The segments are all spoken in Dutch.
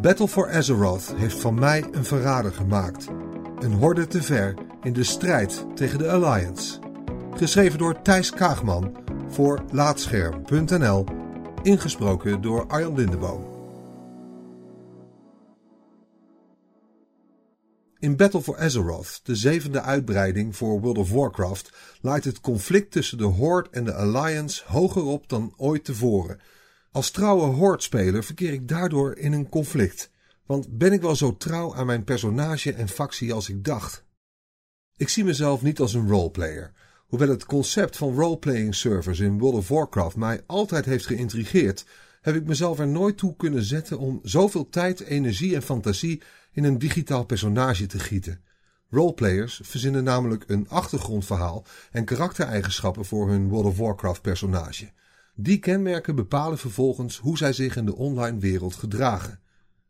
Battle for Azeroth heeft van mij een verrader gemaakt. Een horde te ver in de strijd tegen de Alliance. Geschreven door Thijs Kaagman voor Laatscherm.nl. Ingesproken door Arjan Lindeboom. In Battle for Azeroth, de zevende uitbreiding voor World of Warcraft, laait het conflict tussen de Horde en de Alliance hoger op dan ooit tevoren. Als trouwe Horde-speler verkeer ik daardoor in een conflict. Want ben ik wel zo trouw aan mijn personage en factie als ik dacht? Ik zie mezelf niet als een roleplayer. Hoewel het concept van roleplaying servers in World of Warcraft mij altijd heeft geïntrigeerd, heb ik mezelf er nooit toe kunnen zetten om zoveel tijd, energie en fantasie in een digitaal personage te gieten. Roleplayers verzinnen namelijk een achtergrondverhaal en karaktereigenschappen voor hun World of Warcraft personage. Die kenmerken bepalen vervolgens hoe zij zich in de online wereld gedragen.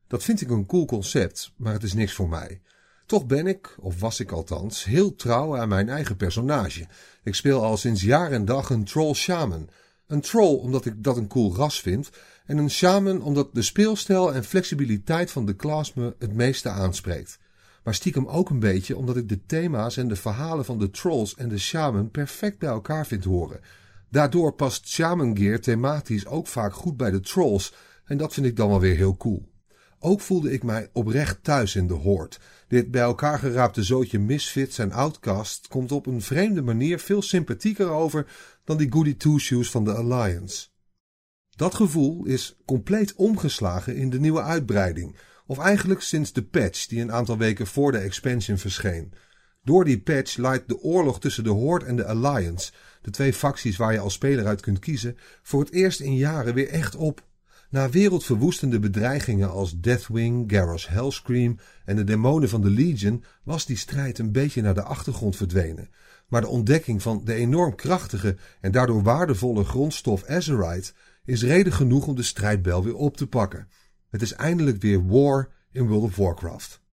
Dat vind ik een cool concept, maar het is niks voor mij. Toch ben ik, of was ik althans, heel trouw aan mijn eigen personage. Ik speel al sinds jaar en dag een troll shaman. Een troll omdat ik dat een cool ras vind en een shaman omdat de speelstijl en flexibiliteit van de klas me het meeste aanspreekt. Maar stiekem ook een beetje omdat ik de thema's en de verhalen van de trolls en de shaman perfect bij elkaar vind horen. Daardoor past shaman gear thematisch ook vaak goed bij de trolls en dat vind ik dan wel weer heel cool. Ook voelde ik mij oprecht thuis in de hoort. Dit bij elkaar geraapte zootje misfits en outcasts komt op een vreemde manier veel sympathieker over dan die goody two-shoes van de Alliance. Dat gevoel is compleet omgeslagen in de nieuwe uitbreiding, of eigenlijk sinds de patch die een aantal weken voor de expansion verscheen. Door die patch leidt de oorlog tussen de Horde en de Alliance, de twee facties waar je als speler uit kunt kiezen, voor het eerst in jaren weer echt op. Na wereldverwoestende bedreigingen als Deathwing, Garrus Hellscream en de demonen van de Legion was die strijd een beetje naar de achtergrond verdwenen. Maar de ontdekking van de enorm krachtige en daardoor waardevolle grondstof Azerite is reden genoeg om de strijdbel weer op te pakken. Het is eindelijk weer war in World of Warcraft.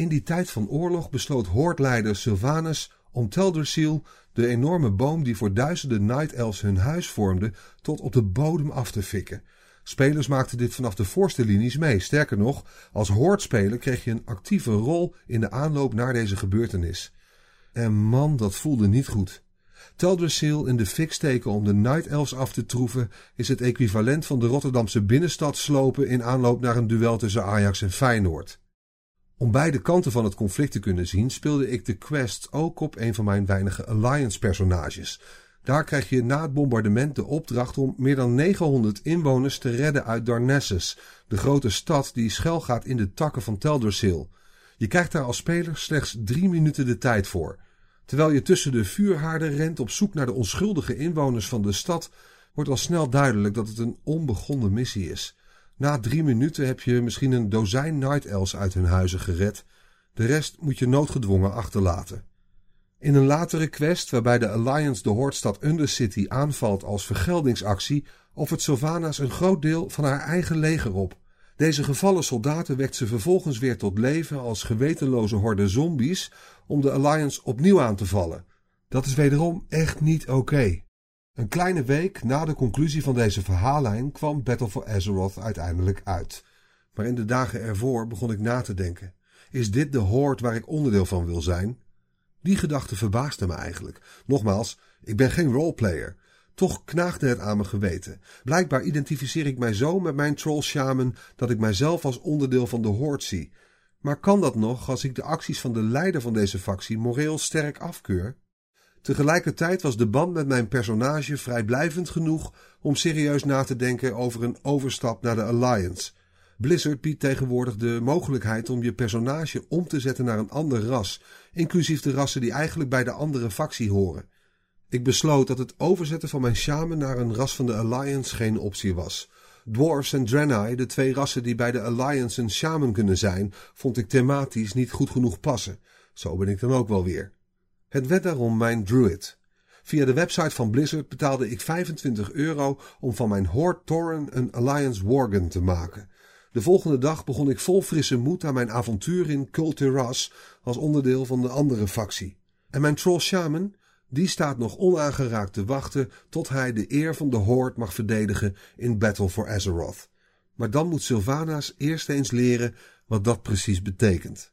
In die tijd van oorlog besloot hoordleider Sylvanus om Teldrassil, de enorme boom die voor duizenden Night Elves hun huis vormde, tot op de bodem af te fikken. Spelers maakten dit vanaf de voorste linies mee. Sterker nog, als hoordspeler kreeg je een actieve rol in de aanloop naar deze gebeurtenis. En man, dat voelde niet goed. Teldrassil in de fik steken om de Night Elves af te troeven is het equivalent van de Rotterdamse binnenstad slopen in aanloop naar een duel tussen Ajax en Feyenoord. Om beide kanten van het conflict te kunnen zien, speelde ik de quest ook op een van mijn weinige Alliance-personages. Daar krijg je na het bombardement de opdracht om meer dan 900 inwoners te redden uit Darnassus, de grote stad die schuilgaat in de takken van Teldrassil. Je krijgt daar als speler slechts drie minuten de tijd voor. Terwijl je tussen de vuurhaarden rent op zoek naar de onschuldige inwoners van de stad, wordt al snel duidelijk dat het een onbegonnen missie is. Na drie minuten heb je misschien een dozijn Night Elves uit hun huizen gered. De rest moet je noodgedwongen achterlaten. In een latere quest, waarbij de Alliance de Hoordstad Undercity aanvalt als vergeldingsactie, offert Sylvanas een groot deel van haar eigen leger op. Deze gevallen soldaten wekt ze vervolgens weer tot leven als gewetenloze horde zombies om de Alliance opnieuw aan te vallen. Dat is wederom echt niet oké. Een kleine week na de conclusie van deze verhaallijn kwam Battle for Azeroth uiteindelijk uit. Maar in de dagen ervoor begon ik na te denken. Is dit de Horde waar ik onderdeel van wil zijn? Die gedachte verbaasde me eigenlijk. Nogmaals, ik ben geen roleplayer. Toch knaagde het aan mijn geweten. Blijkbaar identificeer ik mij zo met mijn troll shaman dat ik mijzelf als onderdeel van de Horde zie. Maar kan dat nog als ik de acties van de leider van deze factie moreel sterk afkeur? Tegelijkertijd was de band met mijn personage vrijblijvend genoeg om serieus na te denken over een overstap naar de Alliance. Blizzard biedt tegenwoordig de mogelijkheid om je personage om te zetten naar een ander ras, inclusief de rassen die eigenlijk bij de andere factie horen. Ik besloot dat het overzetten van mijn shaman naar een ras van de Alliance geen optie was. Dwarfs en Draenei, de twee rassen die bij de Alliance een shaman kunnen zijn, vond ik thematisch niet goed genoeg passen. Zo ben ik dan ook wel weer. Het werd daarom mijn druid. Via de website van Blizzard betaalde ik 25 euro om van mijn Horde Torren een Alliance Worgen te maken. De volgende dag begon ik vol frisse moed aan mijn avontuur in Kultiras als onderdeel van de andere factie. En mijn troll shaman, die staat nog onaangeraakt te wachten tot hij de eer van de Horde mag verdedigen in Battle for Azeroth. Maar dan moet Sylvana's eerst eens leren wat dat precies betekent.